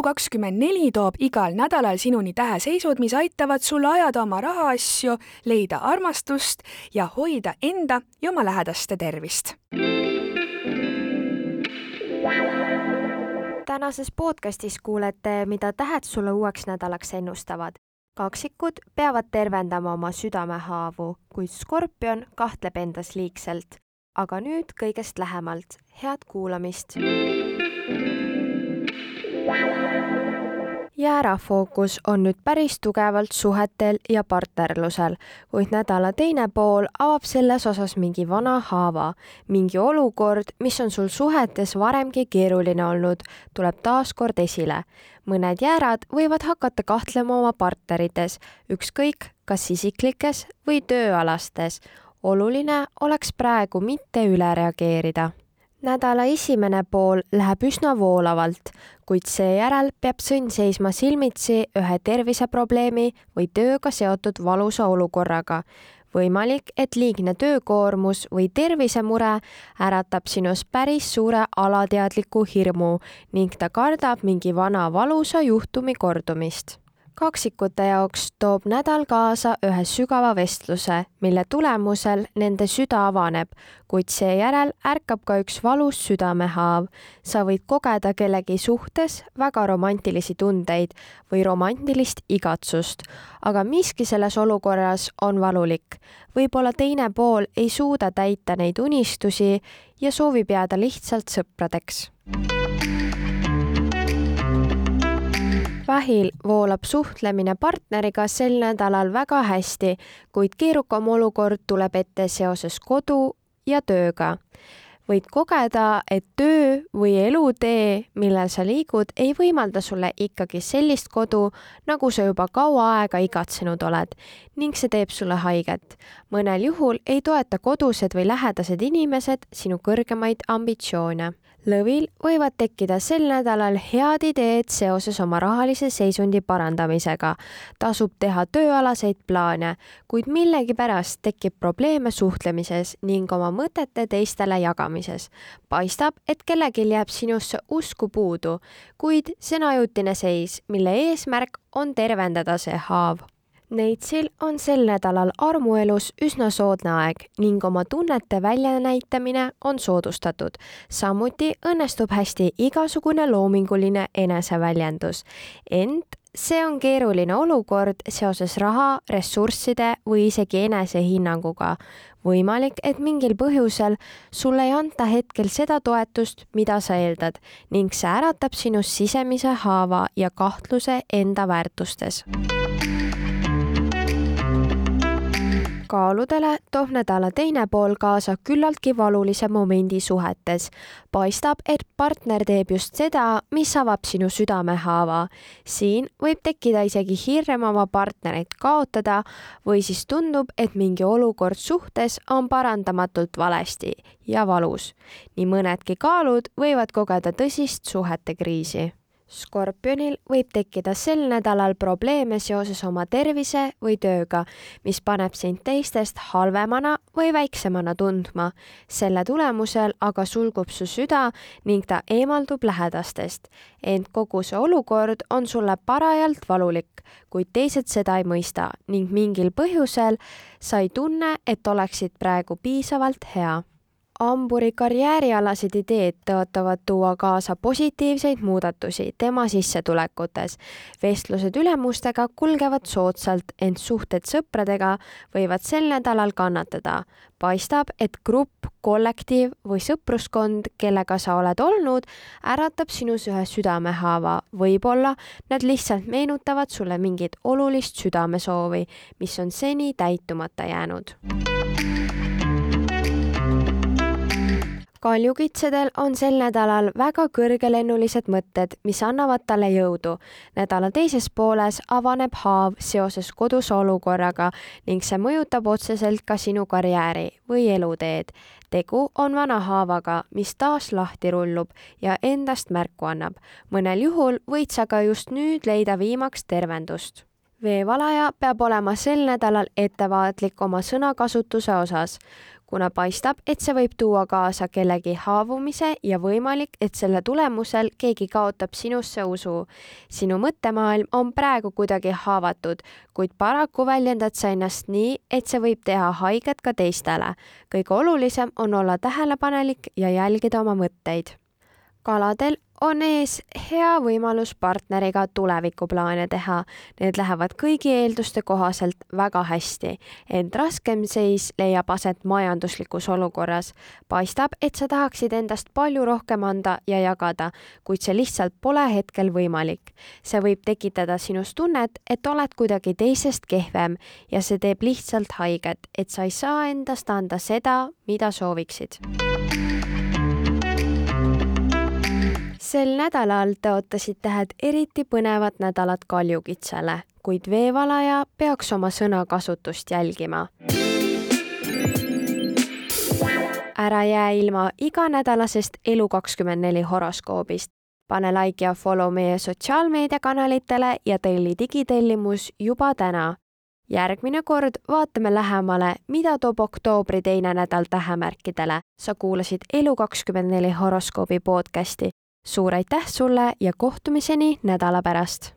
Elu24 toob igal nädalal sinuni täheseisud, mis aitavad sul ajada oma rahaasju, leida armastust ja hoida enda ja oma lähedaste tervist. tänases podcastis kuulete, mida tähed sulle uueks nädalaks ennustavad. kaksikud peavad tervendama oma südamehaavu, kuid skorpion kahtleb endas liigselt. aga nüüd kõigest lähemalt, head kuulamist jäära fookus on nüüd päris tugevalt suhetel ja partnerlusel, kuid nädala teine pool avab selles osas mingi vana haava. mingi olukord, mis on sul suhetes varemgi keeruline olnud, tuleb taas kord esile. mõned jäärad võivad hakata kahtlema oma partnerites, ükskõik kas isiklikes või tööalastes. oluline oleks praegu mitte üle reageerida nädala esimene pool läheb üsna voolavalt, kuid seejärel peab sõnn seisma silmitsi ühe terviseprobleemi või tööga seotud valusa olukorraga. võimalik, et liigne töökoormus või tervisemure äratab sinus päris suure alateadliku hirmu ning ta kardab mingi vana valusa juhtumi kordumist kaksikute jaoks toob nädal kaasa ühe sügava vestluse, mille tulemusel nende süda avaneb, kuid seejärel ärkab ka üks valus südamehaav. sa võid kogeda kellegi suhtes väga romantilisi tundeid või romantilist igatsust, aga miski selles olukorras on valulik. võib-olla teine pool ei suuda täita neid unistusi ja soovib jääda lihtsalt sõpradeks vähil voolab suhtlemine partneriga sel nädalal väga hästi, kuid keerukam olukord tuleb ette seoses kodu ja tööga. võid kogeda, et töö või elutee, millel sa liigud, ei võimalda sulle ikkagi sellist kodu, nagu sa juba kaua aega igatsenud oled ning see teeb sulle haiget. mõnel juhul ei toeta kodused või lähedased inimesed sinu kõrgemaid ambitsioone lõvil võivad tekkida sel nädalal head ideed seoses oma rahalise seisundi parandamisega. tasub teha tööalaseid plaane, kuid millegipärast tekib probleeme suhtlemises ning oma mõtete teistele jagamises. paistab, et kellelgi jääb sinusse usku puudu, kuid see on ajutine seis, mille eesmärk on tervendada see haav Neitsil on sel nädalal armuelus üsna soodne aeg ning oma tunnete väljanäitamine on soodustatud. samuti õnnestub hästi igasugune loominguline eneseväljendus. ent see on keeruline olukord seoses raha, ressursside või isegi enesehinnanguga. võimalik, et mingil põhjusel sulle ei anta hetkel seda toetust, mida sa eeldad ning see äratab sinus sisemise haava ja kahtluse enda väärtustes kaaludele toob nädala teine pool kaasa küllaltki valulise momendi suhetes. paistab, et partner teeb just seda, mis avab sinu südamehaava. siin võib tekkida isegi hirm oma partnerit kaotada või siis tundub, et mingi olukord suhtes on parandamatult valesti ja valus. nii mõnedki kaalud võivad kogeda tõsist suhete kriisi skorpionil võib tekkida sel nädalal probleeme seoses oma tervise või tööga, mis paneb sind teistest halvemana või väiksemana tundma. selle tulemusel aga sulgub su süda ning ta eemaldub lähedastest. ent kogu see olukord on sulle parajalt valulik, kuid teised seda ei mõista ning mingil põhjusel sa ei tunne, et oleksid praegu piisavalt hea hamburi karjäärialased ideed tõotavad tuua kaasa positiivseid muudatusi tema sissetulekutes. vestlused ülemustega kulgevad soodsalt, ent suhted sõpradega võivad sel nädalal kannatada. paistab, et grupp, kollektiiv või sõpruskond, kellega sa oled olnud, äratab sinus ühe südamehaava. võib-olla nad lihtsalt meenutavad sulle mingit olulist südamesoovi, mis on seni täitumata jäänud kaljukitsedel on sel nädalal väga kõrgelennulised mõtted, mis annavad talle jõudu. nädala teises pooles avaneb haav seoses koduse olukorraga ning see mõjutab otseselt ka sinu karjääri või eluteed. tegu on vana haavaga, mis taas lahti rullub ja endast märku annab. mõnel juhul võid sa ka just nüüd leida viimaks tervendust veevalaja peab olema sel nädalal ettevaatlik oma sõnakasutuse osas kuna paistab, et see võib tuua kaasa kellegi haavumise ja võimalik, et selle tulemusel keegi kaotab sinusse usu. sinu mõttemaailm on praegu kuidagi haavatud, kuid paraku väljendad sa ennast nii, et see võib teha haiget ka teistele. kõige olulisem on olla tähelepanelik ja jälgida oma mõtteid. kaladel on ees hea võimalus partneriga tulevikuplaane teha. Need lähevad kõigi eelduste kohaselt väga hästi, ent raskem seis leiab aset majanduslikus olukorras. paistab, et sa tahaksid endast palju rohkem anda ja jagada, kuid see lihtsalt pole hetkel võimalik. see võib tekitada sinus tunnet, et oled kuidagi teisest kehvem ja see teeb lihtsalt haiget, et sa ei saa endast anda seda, mida sooviksid sel nädalal tõotasid tähed eriti põnevat nädalat kaljukitsele, kuid veevalaja peaks oma sõnakasutust jälgima. ära jää ilma iganädalasest Elu24 horoskoobist. pane like ja follow meie sotsiaalmeediakanalitele ja telli digitellimus juba täna. järgmine kord vaatame lähemale, mida toob oktoobri teine nädal tähemärkidele. sa kuulasid Elu24 horoskoobi podcasti suur aitäh sulle ja kohtumiseni nädala pärast